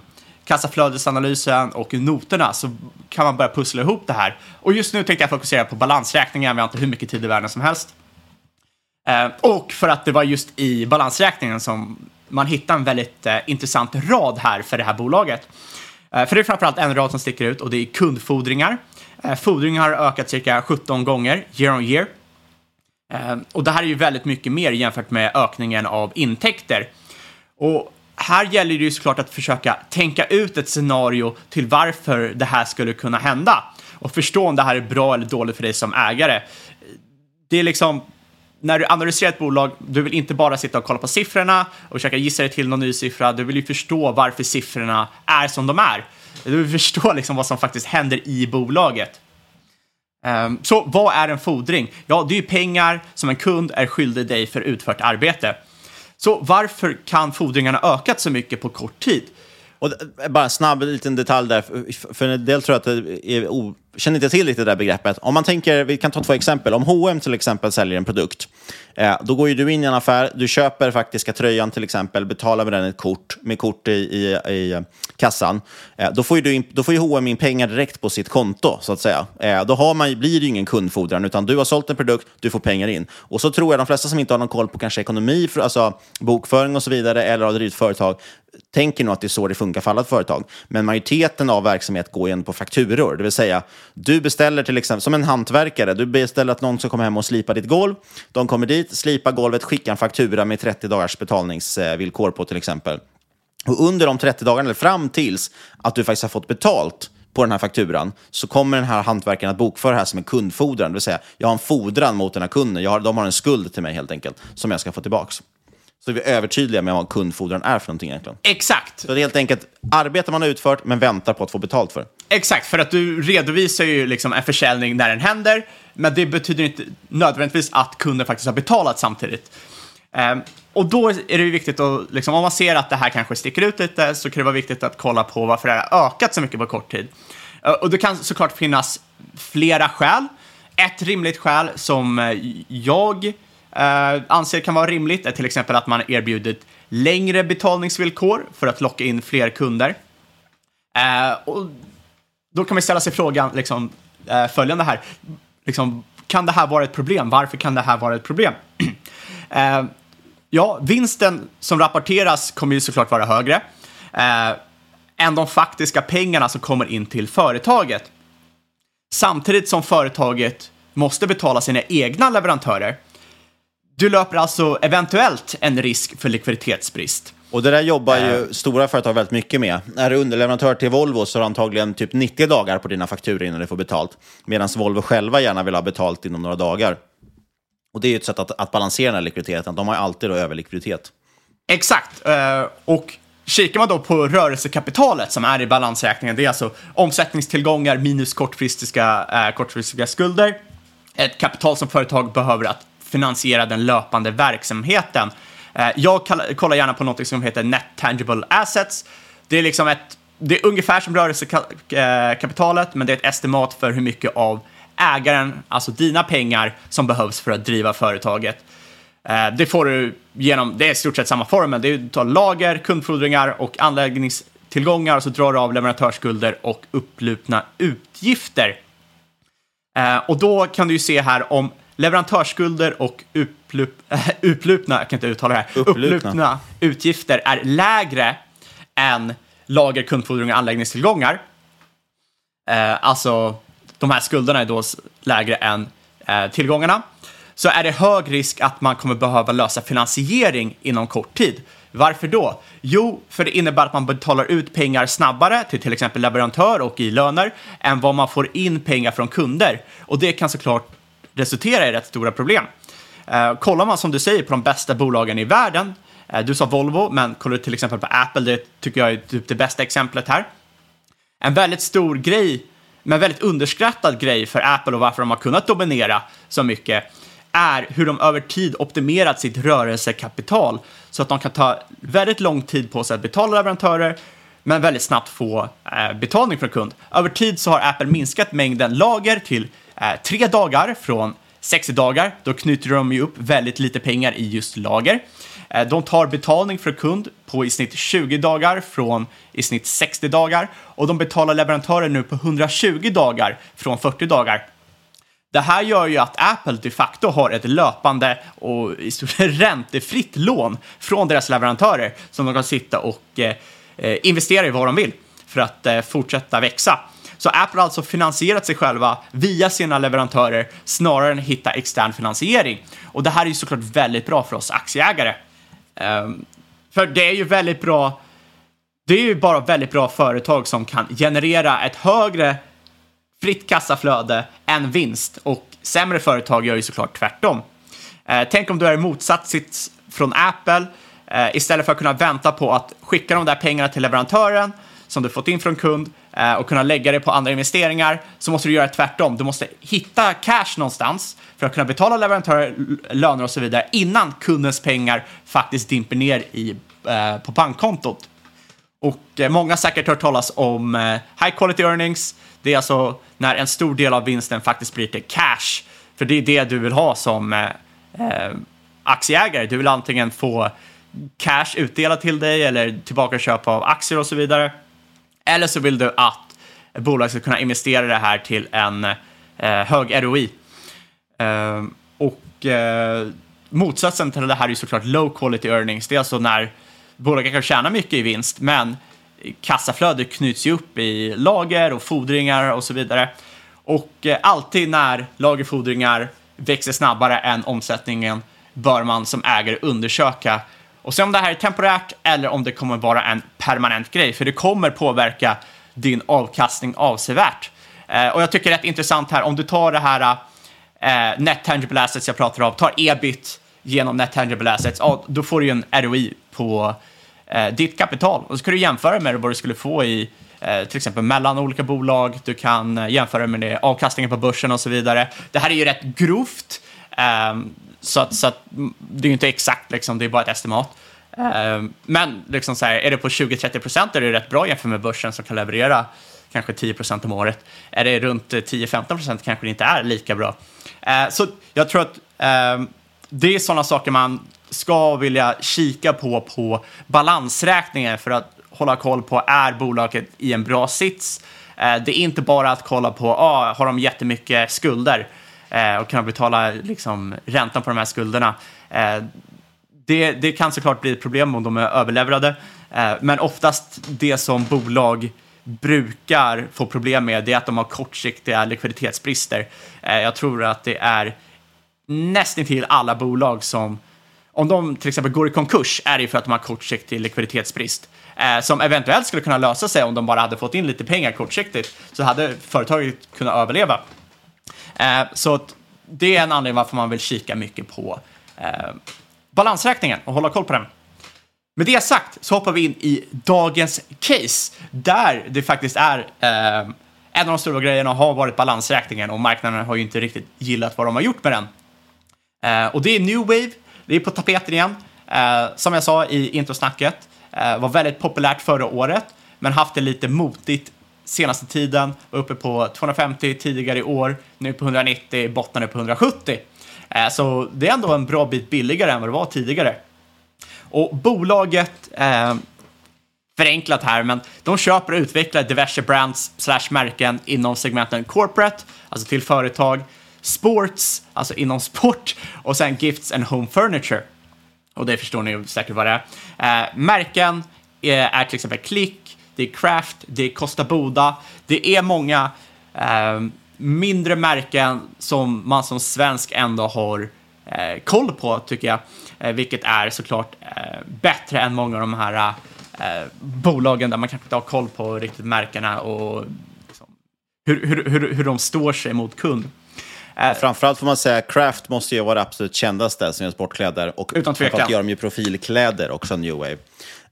kassaflödesanalysen och noterna så kan man börja pussla ihop det här. Och just nu tänkte jag fokusera på balansräkningen, vi har inte hur mycket tid i världen som helst. Eh, och för att det var just i balansräkningen som man hittar en väldigt eh, intressant rad här för det här bolaget. Eh, för det är framförallt en rad som sticker ut och det är kundfordringar. Eh, fordringar har ökat cirka 17 gånger year on year. Eh, och det här är ju väldigt mycket mer jämfört med ökningen av intäkter. Och här gäller det ju såklart att försöka tänka ut ett scenario till varför det här skulle kunna hända och förstå om det här är bra eller dåligt för dig som ägare. Det är liksom när du analyserar ett bolag, du vill inte bara sitta och kolla på siffrorna och försöka gissa dig till någon ny siffra. Du vill ju förstå varför siffrorna är som de är. Du vill förstå liksom vad som faktiskt händer i bolaget. Um, så vad är en fordring? Ja, det är ju pengar som en kund är skyldig dig för utfört arbete. Så varför kan fordringarna ökat så mycket på kort tid? Och eh, bara en snabb liten detalj där, för en del tror jag att det är känner inte till riktigt det där begreppet. Om man tänker, vi kan ta två exempel. Om H&M till exempel säljer en produkt, eh, då går ju du in i en affär, du köper faktiska tröjan till exempel, betalar med den ett kort, med kort i, i, i kassan. Eh, då får ju, du in, då får ju H&M in pengar direkt på sitt konto, så att säga. Eh, då har man, blir det ju ingen kundfordran, utan du har sålt en produkt, du får pengar in. Och så tror jag de flesta som inte har någon koll på kanske ekonomi, alltså bokföring och så vidare, eller har drivit företag, tänker nog att det är så det funkar för alla företag. Men majoriteten av verksamhet går ändå på fakturor, det vill säga du beställer till exempel, som en hantverkare, du beställer att någon ska komma hem och slipa ditt golv. De kommer dit, slipar golvet, skickar en faktura med 30 dagars betalningsvillkor på till exempel. Och under de 30 dagarna, eller fram tills att du faktiskt har fått betalt på den här fakturan så kommer den här hantverkaren att bokföra det här som en kundfordran. Det vill säga, jag har en fordran mot den här kunden. Jag har, de har en skuld till mig helt enkelt, som jag ska få tillbaka. Så är vi övertydliga med vad kundfordran är för någonting egentligen. Exakt. Så det är helt enkelt arbete man har utfört men väntar på att få betalt för. Exakt, för att du redovisar ju liksom en försäljning när den händer, men det betyder inte nödvändigtvis att kunden faktiskt har betalat samtidigt. Um, och då är det ju viktigt att, liksom, om man ser att det här kanske sticker ut lite, så kan det vara viktigt att kolla på varför det har ökat så mycket på kort tid. Uh, och det kan såklart finnas flera skäl. Ett rimligt skäl som eh, jag uh, anser kan vara rimligt är till exempel att man erbjudit längre betalningsvillkor för att locka in fler kunder. Ehm, och då kan man ställa sig frågan, liksom, eh, följande här. Liksom, kan det här vara ett problem? Varför kan det här vara ett problem? eh, ja, vinsten som rapporteras kommer ju såklart vara högre eh, än de faktiska pengarna som kommer in till företaget. Samtidigt som företaget måste betala sina egna leverantörer. Du löper alltså eventuellt en risk för likviditetsbrist. Och det där jobbar ju stora företag väldigt mycket med. Är du underleverantör till Volvo så har du antagligen typ 90 dagar på dina fakturor innan du får betalt. Medan Volvo själva gärna vill ha betalt inom några dagar. Och det är ju ett sätt att, att balansera den här likviditeten. De har ju alltid då överlikviditet. Exakt. Eh, Och kikar man då på rörelsekapitalet som är i balansräkningen, det är alltså omsättningstillgångar minus kortfristiga, eh, kortfristiga skulder. Ett kapital som företag behöver att finansiera den löpande verksamheten. Eh, jag kollar gärna på något som heter Net Tangible Assets. Det är liksom ett, det är ungefär som rörelsekapitalet, eh, men det är ett estimat för hur mycket av ägaren, alltså dina pengar, som behövs för att driva företaget. Eh, det får du genom, det är i stort sett samma formel. Det är du tar lager, kundfordringar och anläggningstillgångar och så drar du av leverantörsskulder och upplupna utgifter. Och då kan du ju se här om leverantörsskulder och upplup, äh, uplupna, jag kan inte uttala det här, Upplupna. upplupna utgifter är lägre än lager, kundfordringar och anläggningstillgångar. Eh, alltså, de här skulderna är då lägre än eh, tillgångarna. Så är det hög risk att man kommer behöva lösa finansiering inom kort tid. Varför då? Jo, för det innebär att man betalar ut pengar snabbare till till exempel leverantör och i löner än vad man får in pengar från kunder. Och det kan såklart resultera i rätt stora problem. Eh, kollar man som du säger på de bästa bolagen i världen, eh, du sa Volvo, men kollar du till exempel på Apple, det tycker jag är typ det bästa exemplet här. En väldigt stor grej, men väldigt underskattad grej för Apple och varför de har kunnat dominera så mycket, är hur de över tid optimerat sitt rörelsekapital så att de kan ta väldigt lång tid på sig att betala leverantörer, men väldigt snabbt få eh, betalning från kund. Över tid så har Apple minskat mängden lager till eh, tre dagar från 60 dagar. Då knyter de ju upp väldigt lite pengar i just lager. Eh, de tar betalning för kund på i snitt 20 dagar från i snitt 60 dagar och de betalar leverantörer nu på 120 dagar från 40 dagar. Det här gör ju att Apple de facto har ett löpande och i stort räntefritt lån från deras leverantörer som de kan sitta och eh, eh investera i vad de vill för att eh, fortsätta växa. Så Apple har alltså finansierat sig själva via sina leverantörer snarare än hitta extern finansiering. Och det här är ju såklart väldigt bra för oss aktieägare. Um, för det är ju väldigt bra det är ju bara väldigt bra företag som kan generera ett högre fritt kassaflöde än vinst och sämre företag gör ju såklart tvärtom. Eh, tänk om du är i motsatt sits från Apple. Eh, istället för att kunna vänta på att skicka de där pengarna till leverantören som du fått in från kund eh, och kunna lägga det på andra investeringar så måste du göra tvärtom. Du måste hitta cash någonstans för att kunna betala leverantörer löner och så vidare innan kundens pengar faktiskt dimper ner i, eh, på bankkontot. Och eh, många har säkert hört talas om eh, high quality earnings. Det är alltså när en stor del av vinsten faktiskt blir till cash. För det är det du vill ha som eh, eh, aktieägare. Du vill antingen få cash utdelat till dig eller tillbaka köp av aktier och så vidare. Eller så vill du att bolag ska kunna investera det här till en eh, hög ROI. Eh, och eh, motsatsen till det här är ju såklart low quality earnings. Det är alltså när bolaget kan tjäna mycket i vinst, men kassaflödet knyts ju upp i lager och fordringar och så vidare. Och eh, alltid när lagerfordringar växer snabbare än omsättningen bör man som ägare undersöka och se om det här är temporärt eller om det kommer vara en permanent grej, för det kommer påverka din avkastning avsevärt. Eh, och jag tycker det är rätt intressant här, om du tar det här eh, net tangible assets jag pratar om, tar ebit genom net tangible assets, ja, då får du ju en ROI på eh, ditt kapital. Och så kan du jämföra med vad du skulle få i eh, till exempel mellan olika bolag. Du kan eh, jämföra med det, avkastningen på börsen och så vidare. Det här är ju rätt grovt, ehm, så, att, så att, mm, det är ju inte exakt, liksom, det är bara ett estimat. Ehm, men liksom så här, är det på 20-30 procent är det rätt bra jämfört med börsen som kan leverera kanske 10 procent om året. Är det runt eh, 10-15 procent kanske det inte är lika bra. Eh, så jag tror att ehm, det är sådana saker man ska vilja kika på på balansräkningen för att hålla koll på är bolaget i en bra sits. Det är inte bara att kolla på ah, har de jättemycket skulder eh, och kunna betala liksom, räntan på de här skulderna. Eh, det, det kan såklart bli ett problem om de är överleverade, eh, men oftast det som bolag brukar få problem med det är att de har kortsiktiga likviditetsbrister. Eh, jag tror att det är nästintill alla bolag som, om de till exempel går i konkurs, är det för att de har kortsiktig likviditetsbrist. Eh, som eventuellt skulle kunna lösa sig om de bara hade fått in lite pengar kortsiktigt, så hade företaget kunnat överleva. Eh, så att det är en anledning varför man vill kika mycket på eh, balansräkningen och hålla koll på den. Med det sagt så hoppar vi in i dagens case, där det faktiskt är eh, en av de stora grejerna har varit balansräkningen och marknaden har ju inte riktigt gillat vad de har gjort med den. Eh, och det är New Wave, det är på tapeten igen. Eh, som jag sa i introsnacket, eh, var väldigt populärt förra året, men haft det lite motigt senaste tiden, var uppe på 250 tidigare i år, nu på 190, bottnade på 170. Eh, så det är ändå en bra bit billigare än vad det var tidigare. Och bolaget, eh, förenklat här, men de köper och utvecklar diverse brands slash märken inom segmenten corporate, alltså till företag, sports, alltså inom sport, och sen gifts and home furniture. Och det förstår ni säkert vad det är. Eh, märken är, är till exempel Click, det är Craft, det är Costa Boda. Det är många eh, mindre märken som man som svensk ändå har eh, koll på, tycker jag. Eh, vilket är såklart eh, bättre än många av de här eh, bolagen där man kanske inte har koll på riktigt märkena och liksom, hur, hur, hur, hur de står sig mot kund. Eh, framförallt får man säga att Craft måste ju vara det absolut kändaste som gör sportkläder. Och Utan tvekan. gör de ju profilkläder också, New Wave.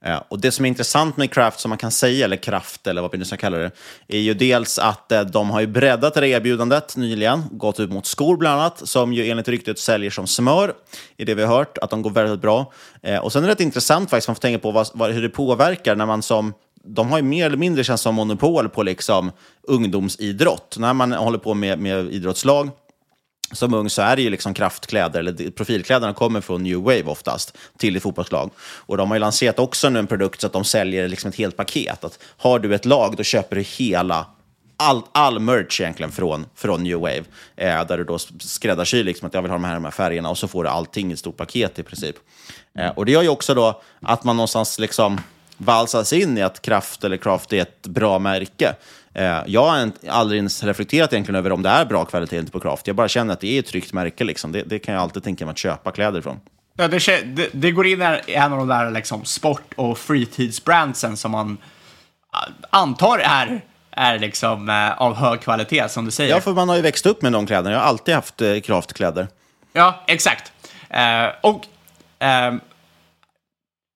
Eh, och det som är intressant med Craft, som man kan säga, eller Kraft eller vad vi nu ska kalla det, är ju dels att eh, de har ju breddat det erbjudandet nyligen, gått ut mot skor bland annat, som ju enligt ryktet säljer som smör, i det vi har hört, att de går väldigt bra. Eh, och sen är det rätt intressant faktiskt, man får tänka på vad, vad, hur det påverkar när man som de har ju mer eller mindre känns som monopol på liksom ungdomsidrott. När man håller på med, med idrottslag som ung så är det ju liksom kraftkläder, eller profilkläderna kommer från New Wave oftast, till ett fotbollslag. Och de har ju lanserat också nu en produkt så att de säljer liksom ett helt paket. Att har du ett lag, då köper du hela all, all merch egentligen från, från New Wave. Eh, där du då skräddarsyr liksom att jag vill ha de här, de här färgerna och så får du allting i ett stort paket i princip. Eh, och det gör ju också då att man någonstans liksom valsas in i att Kraft eller Craft är ett bra märke. Eh, jag har aldrig ens reflekterat egentligen över om det är bra kvalitet på Craft. Jag bara känner att det är ett tryggt märke. Liksom. Det, det kan jag alltid tänka mig att köpa kläder ifrån. Ja, det, det, det, går in i en av de där liksom, sport och fritidsbrandsen som man antar är, är liksom, eh, av hög kvalitet, som du säger. Ja, för man har ju växt upp med de kläderna. Jag har alltid haft eh, Craft-kläder. Ja, exakt. Eh, och eh,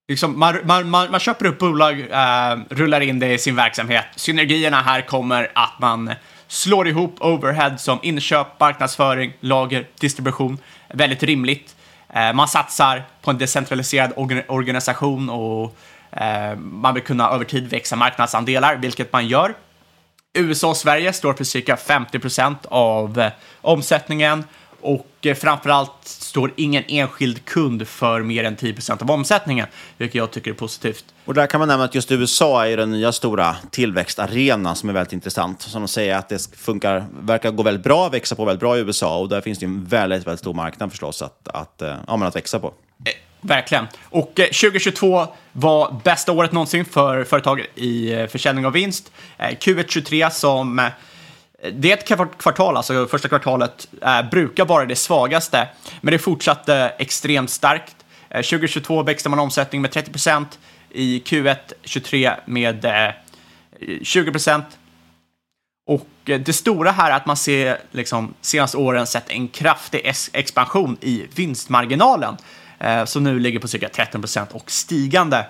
Liksom, man, man, man, man, köper upp bolag, eh, rullar in det i sin verksamhet. Synergierna här kommer att man slår ihop overhead som inköp, marknadsföring, lager, distribution. Väldigt rimligt. Eh, man satsar på en decentraliserad organ organisation och eh, man vill kunna över tid växa marknadsandelar, vilket man gör. USA och Sverige står för cirka 50 procent av eh, omsättningen och eh, framförallt står ingen enskild kund för mer än 10% av omsättningen, vilket jag tycker är positivt. Och där kan man nämna att just USA är den nya stora tillväxtarenan som är väldigt intressant. Som de säger att det funkar, verkar gå väldigt bra, växa på väldigt bra i USA och där finns det en väldigt, väldigt stor marknad förstås att, att, eh, ja, att växa på. Eh, verkligen. Och 2022 var bästa året någonsin för företag i försäljning av vinst. Q1 23 som det är ett kvartal, alltså första kvartalet eh, brukar vara det svagaste, men det fortsatte extremt starkt. Eh, 2022 växte man omsättning med 30 procent, i Q1 23 med eh, 20 procent. Och eh, det stora här är att man ser, liksom, senaste åren sett en kraftig expansion i vinstmarginalen, eh, som nu ligger på cirka 13 procent och stigande.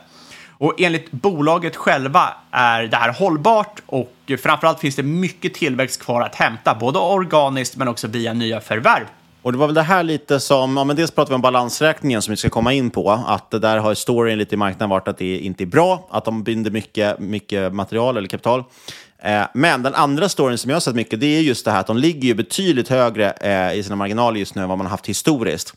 Och enligt bolaget själva är det här hållbart och framförallt finns det mycket tillväxt kvar att hämta, både organiskt men också via nya förvärv. Och det var väl det här lite som, ja men dels pratar vi om balansräkningen som vi ska komma in på, att det där har storyn lite i marknaden varit att det inte är bra, att de binder mycket, mycket material eller kapital. Eh, men den andra storyn som jag har sett mycket, det är just det här att de ligger ju betydligt högre eh, i sina marginaler just nu än vad man har haft historiskt.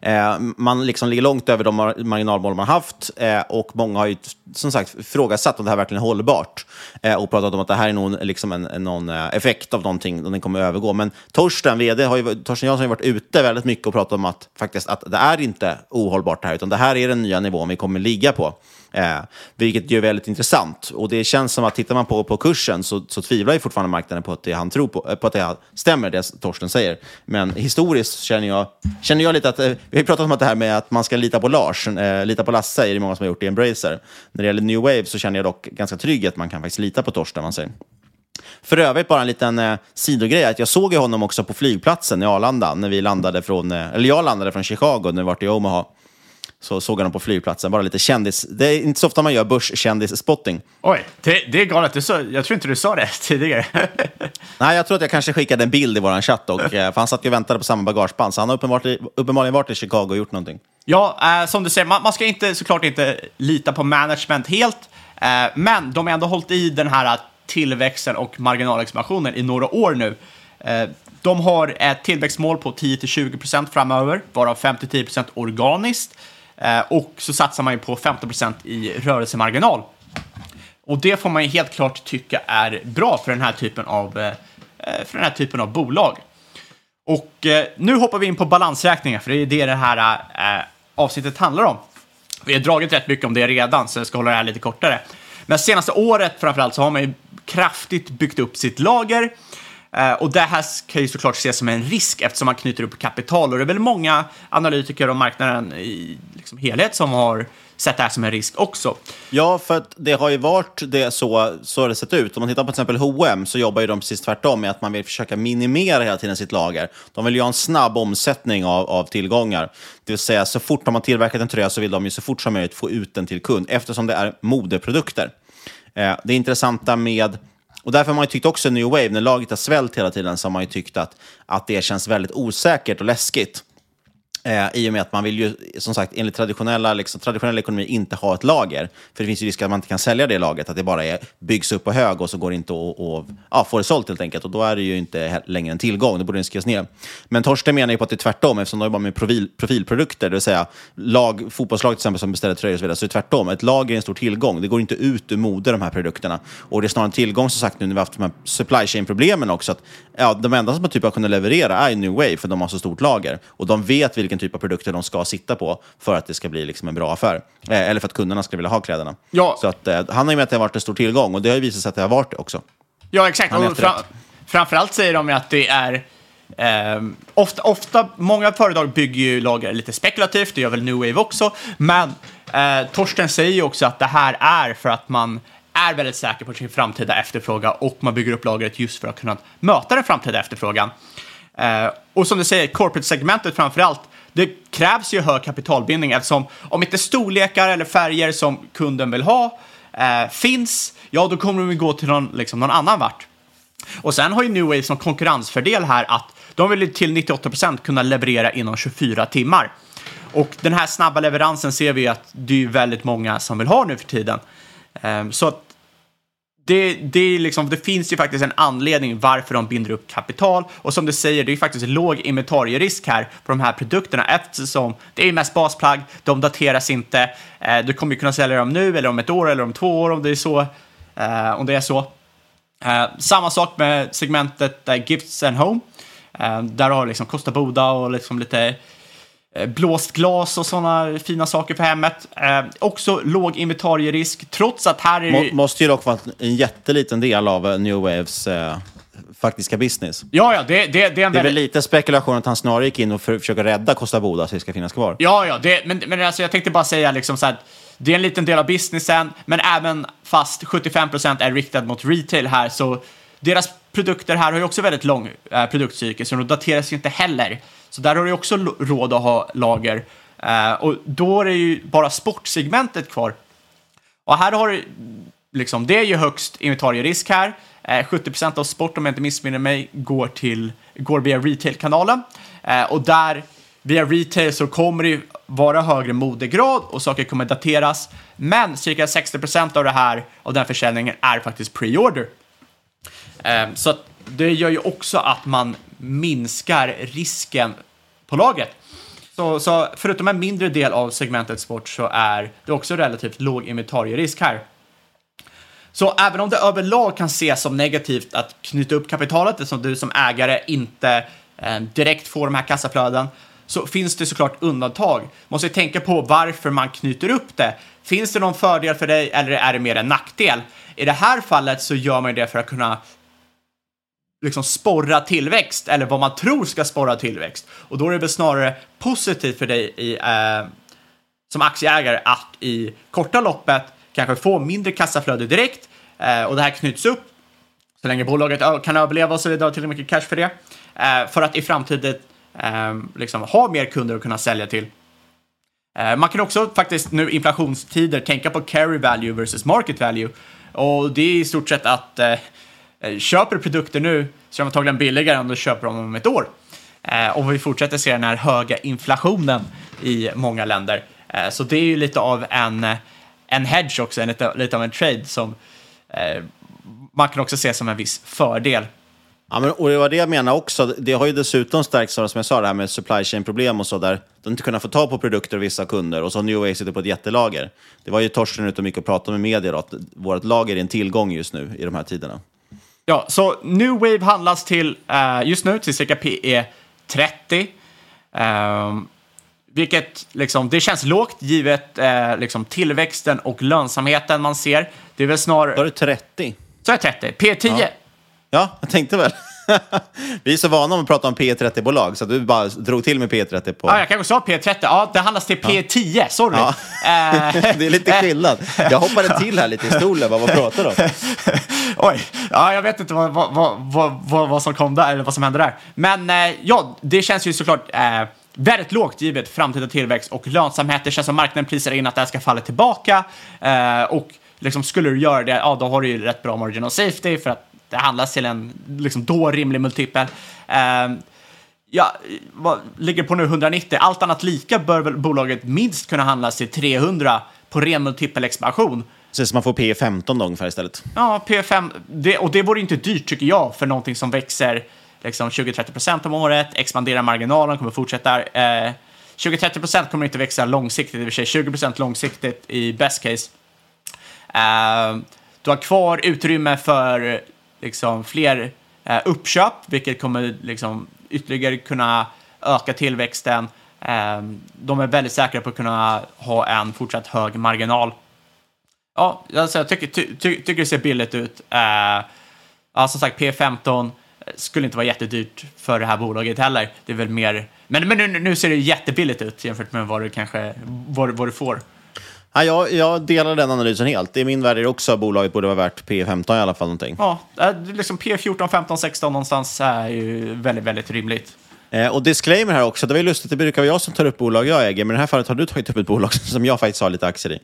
Eh, man liksom ligger långt över de mar marginalmål man haft eh, och många har ju som sagt ifrågasatt om det här verkligen är hållbart eh, och pratat om att det här är någon, liksom en, en, någon eh, effekt av någonting och den kommer att övergå. Men Torsten, vd, har ju, Torsten Jansson har varit ute väldigt mycket och pratat om att, faktiskt, att det är inte ohållbart det här, utan det här är den nya nivån vi kommer ligga på. Eh, vilket är väldigt intressant. Och det känns som att tittar man på, på kursen så, så tvivlar ju fortfarande marknaden på att det han tror på, eh, på att det stämmer, det Torsten säger. Men historiskt känner jag, känner jag lite att, eh, vi har ju pratat om att det här med att man ska lita på Lars, eh, lita på Lasse är det många som har gjort i Embracer. När det gäller New Wave så känner jag dock ganska trygg att man kan faktiskt lita på Torsten, man säger. För övrigt, bara en liten eh, sidogrej, att jag såg ju honom också på flygplatsen i Arlanda, när vi landade från, eh, eller jag landade från Chicago när vi var i Omaha så såg jag dem på flygplatsen. Bara lite kändis. Det är inte så ofta man gör börskändis-spotting. Oj, det, det är galet. Du så, jag tror inte du sa det tidigare. Nej, jag tror att jag kanske skickade en bild i vår chatt. Och, för han satt ju och väntade på samma bagageband, så han har uppenbarligen, uppenbarligen varit i Chicago och gjort någonting. Ja, eh, som du säger, man, man, ska inte, såklart inte lita på management helt, eh, men de har ändå hållit i den här tillväxten och marginalexpansionen i några år nu. Eh, de har ett tillväxtmål på 10-20% framöver, varav 5-10% organiskt. Eh, och så satsar man ju på 15% i rörelsemarginal. Och det får man ju helt klart tycka är bra för den här typen av, eh, eh, för den här typen av bolag. Och nu hoppar vi in på balansräkningar, för det är det det här avsnittet handlar om. Vi har dragit rätt mycket om det redan, så jag ska hålla det här lite kortare. Men senaste året framförallt så har man ju kraftigt byggt upp sitt lager Eh, Eh, och det här kan ju såklart ses som en risk eftersom man knyter upp kapital och det är väl många analytiker och marknaden i liksom helhet som har sett det här som en risk också. Ja, för att det har ju varit det så, så har det sett ut. Om man tittar på till exempel H&M så jobbar ju de precis tvärtom med att man vill försöka minimera hela tiden sitt lager. De vill ju ha en snabb omsättning av, av tillgångar. Det vill säga, så fort de har tillverkat en tröja så vill de ju så fort som möjligt få ut den till kund eftersom det är modeprodukter. Eh, det intressanta med och därför har man ju tyckt också New Wave, när laget har svällt hela tiden, så har man ju tyckt att, att det känns väldigt osäkert och läskigt. Eh, I och med att man vill ju, som sagt, enligt traditionella, liksom, traditionell ekonomi inte ha ett lager. För det finns ju risk att man inte kan sälja det lagret, att det bara är, byggs upp på hög och så går det inte att ja, få det sålt helt enkelt. Och då är det ju inte längre en tillgång, då borde den skrivas ner. Men Torsten menar ju på att det är tvärtom, eftersom de jobbar med profil, profilprodukter, det vill säga lag, fotbollslag till exempel som beställer tröjor och så vidare, så är det tvärtom. Ett lager är en stor tillgång. Det går inte ut ur mode, de här produkterna. Och det är snarare en tillgång, som sagt, nu när vi har haft de här supply chain-problemen också. Att, ja, de enda som typ har kunnat leverera är New Wave, för de har så stort lager. Och de vet vilken typ av produkter de ska sitta på för att det ska bli liksom en bra affär. Eh, eller för att kunderna ska vilja ha kläderna. Ja. Så att, eh, han har ju med att det har varit en stor tillgång och det har ju visat sig att det har varit det också. Ja, exakt. Och fra framförallt säger de att det är Eh, ofta, ofta, många företag bygger ju lager lite spekulativt, det gör väl New Wave också, men eh, Torsten säger ju också att det här är för att man är väldigt säker på sin framtida efterfrågan och man bygger upp lagret just för att kunna möta den framtida efterfrågan. Eh, och som du säger, corporate-segmentet framför allt det krävs ju hög kapitalbindning eftersom om inte storlekar eller färger som kunden vill ha eh, finns, ja då kommer de gå till någon, liksom, någon annan vart. Och sen har ju New Wave som konkurrensfördel här att de vill till 98% kunna leverera inom 24 timmar. Och den här snabba leveransen ser vi att det är väldigt många som vill ha nu för tiden. Eh, så att det, det, är liksom, det finns ju faktiskt en anledning varför de binder upp kapital. Och som du säger, det är faktiskt låg inventarierisk här på de här produkterna eftersom det är mest basplagg, de dateras inte. Eh, du kommer ju kunna sälja dem nu eller om ett år eller om två år om det är så. Eh, om det är så. Eh, samma sak med segmentet Gifts and Home. Där har du liksom Kosta Boda och liksom lite blåst glas och sådana fina saker för hemmet. Eh, också låg inventarierisk, trots att här är det... Måste ju dock vara en jätteliten del av eh, New Waves eh, faktiska business. Ja, ja, det, det, det är en Det är väldigt... väl lite spekulation att han snarare gick in och för, försöker rädda Costa Boda så det ska finnas kvar. Ja, ja, det, men, men alltså, jag tänkte bara säga liksom så här, det är en liten del av businessen, men även fast 75% är riktad mot retail här så deras produkter här har ju också väldigt lång eh, produktcykel, så de dateras ju inte heller. Så där har du också råd att ha lager. Eh, och då är det ju bara sportsegmentet kvar. Och här har du, liksom, det är ju högst inventarierisk här. Eh, 70% av sport, om jag inte missminner mig, går, till, går via retail-kanalen. Eh, och där, via retail, så kommer det vara högre modegrad och saker kommer dateras. Men cirka 60% av det här, av den försäljningen, är faktiskt pre-order. Ehm, så det gör ju också att man minskar risken på lagret. Så, så förutom en mindre del av segmentet sport så är det också relativt låg inventarierisk här. Så även om det överlag kan ses som negativt att knyta upp kapitalet, eftersom du som ägare inte eh, direkt får de här kassaflöden, så finns det såklart undantag. Måste tänka på varför man knyter upp det. Finns det någon fördel för dig eller är det mer en nackdel? I det här fallet så gör man det för att kunna liksom sporra tillväxt eller vad man tror ska sporra tillväxt. Och då är det väl snarare positivt för dig i, eh, som aktieägare att i korta loppet kanske få mindre kassaflöde direkt eh, och det här knyts upp så länge bolaget kan överleva och så vidare och tillräckligt mycket cash för det. Eh, för att i framtiden eh, liksom ha mer kunder att kunna sälja till. Eh, man kan också faktiskt nu inflationstider tänka på carry value versus market value och det är i stort sett att eh, Eh, köper köper produkter nu så är de antagligen billigare än du köper dem om ett år. Eh, och vi fortsätter se den här höga inflationen i många länder. Eh, så det är ju lite av en, en hedge också, lite, lite av en trade som man kan också se som en viss fördel. Ja, men, och det var det jag menade också. Det har ju dessutom stärkts av, som jag sa, det här med supply chain-problem och så där. De inte kunnat få tag på produkter av vissa kunder och så har New Way sitter på ett jättelager. Det var ju Torsten ute och mycket och pratade med media då, att vårt lager är en tillgång just nu i de här tiderna. Ja, så New Wave handlas till uh, just nu till cirka PE 30. Um, vilket liksom, det känns lågt givet uh, liksom, tillväxten och lönsamheten man ser. Det är väl snarare... Var det 30? Så är 30. P10. Ja, ja jag tänkte väl. Vi är så vana att prata om P30-bolag, så du bara drog till med P30 på... Ja, jag kanske sa P30. Ja, det handlas till P10, sorry. Ja. det är lite skillnad. Jag hoppade till här lite i stolen, vad pratar om? Oj, ja, jag vet inte vad, vad, vad, vad, vad som kom där, eller vad som hände där. Men eh, ja, det känns ju såklart eh, väldigt lågt givet framtida tillväxt och lönsamhet. Det känns som marknaden prisar in att det här ska falla tillbaka. Eh, och liksom, skulle du göra det, ja, då har du ju rätt bra marginal safety för att det handlas till en liksom, då rimlig multipel. Uh, ja, vad ligger på nu 190. Allt annat lika bör väl bolaget minst kunna handlas till 300 på ren multipelexpansion. Så man får P 15 då ungefär istället? Ja, P 5. Det, och det vore inte dyrt tycker jag för någonting som växer liksom 20-30 procent om året, expanderar marginalen, kommer fortsätta. Eh, 20-30 procent kommer inte växa långsiktigt, i och för sig 20 procent långsiktigt i best case. Eh, du har kvar utrymme för liksom, fler eh, uppköp, vilket kommer liksom, ytterligare kunna öka tillväxten. Eh, de är väldigt säkra på att kunna ha en fortsatt hög marginal. Ja, alltså, jag tycker, ty, ty, tycker det ser billigt ut. Eh, ja, som sagt, P15 skulle inte vara jättedyrt för det här bolaget heller. Det är väl mer... Men, men nu, nu ser det jättebilligt ut jämfört med vad du kanske vad, vad du får. Ja, jag, jag delar den analysen helt. I min värld är det också att bolaget borde vara värt P15 i alla fall. Någonting. Ja, liksom P14, 15, 16 någonstans är ju väldigt, väldigt rimligt. Eh, och disclaimer här också, det var ju lustigt, det brukar vara jag som tar upp bolag jag äger, men i det här fallet har du tagit upp ett bolag som jag faktiskt har lite aktier i.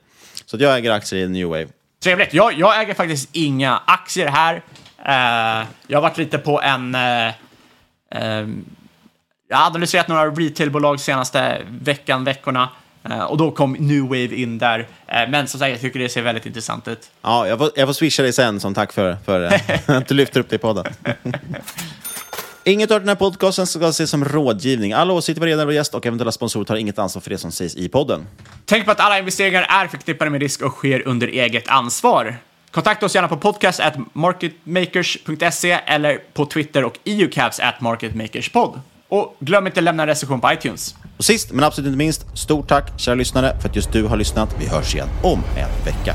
Så jag äger aktier i New Wave. Trevligt. Jag, jag äger faktiskt inga aktier här. Uh, jag har varit lite på en... Uh, uh, jag har analyserat några retailbolag senaste veckan, veckorna. Uh, och då kom New Wave in där. Uh, men som sagt, jag tycker det ser väldigt intressant ut. Ja, jag får, jag får swisha dig sen som tack för, för att du lyfter upp det i podden. Inget av den här podcasten ska ses som rådgivning. Alla åsikter, varierande och gäst och eventuella sponsorer tar inget ansvar för det som sägs i podden. Tänk på att alla investeringar är förknippade med risk och sker under eget ansvar. Kontakta oss gärna på podcast at marketmakers.se eller på Twitter och eucaps at marketmakerspod. Och glöm inte att lämna en recension på iTunes. Och sist men absolut inte minst, stort tack kära lyssnare för att just du har lyssnat. Vi hörs igen om en vecka.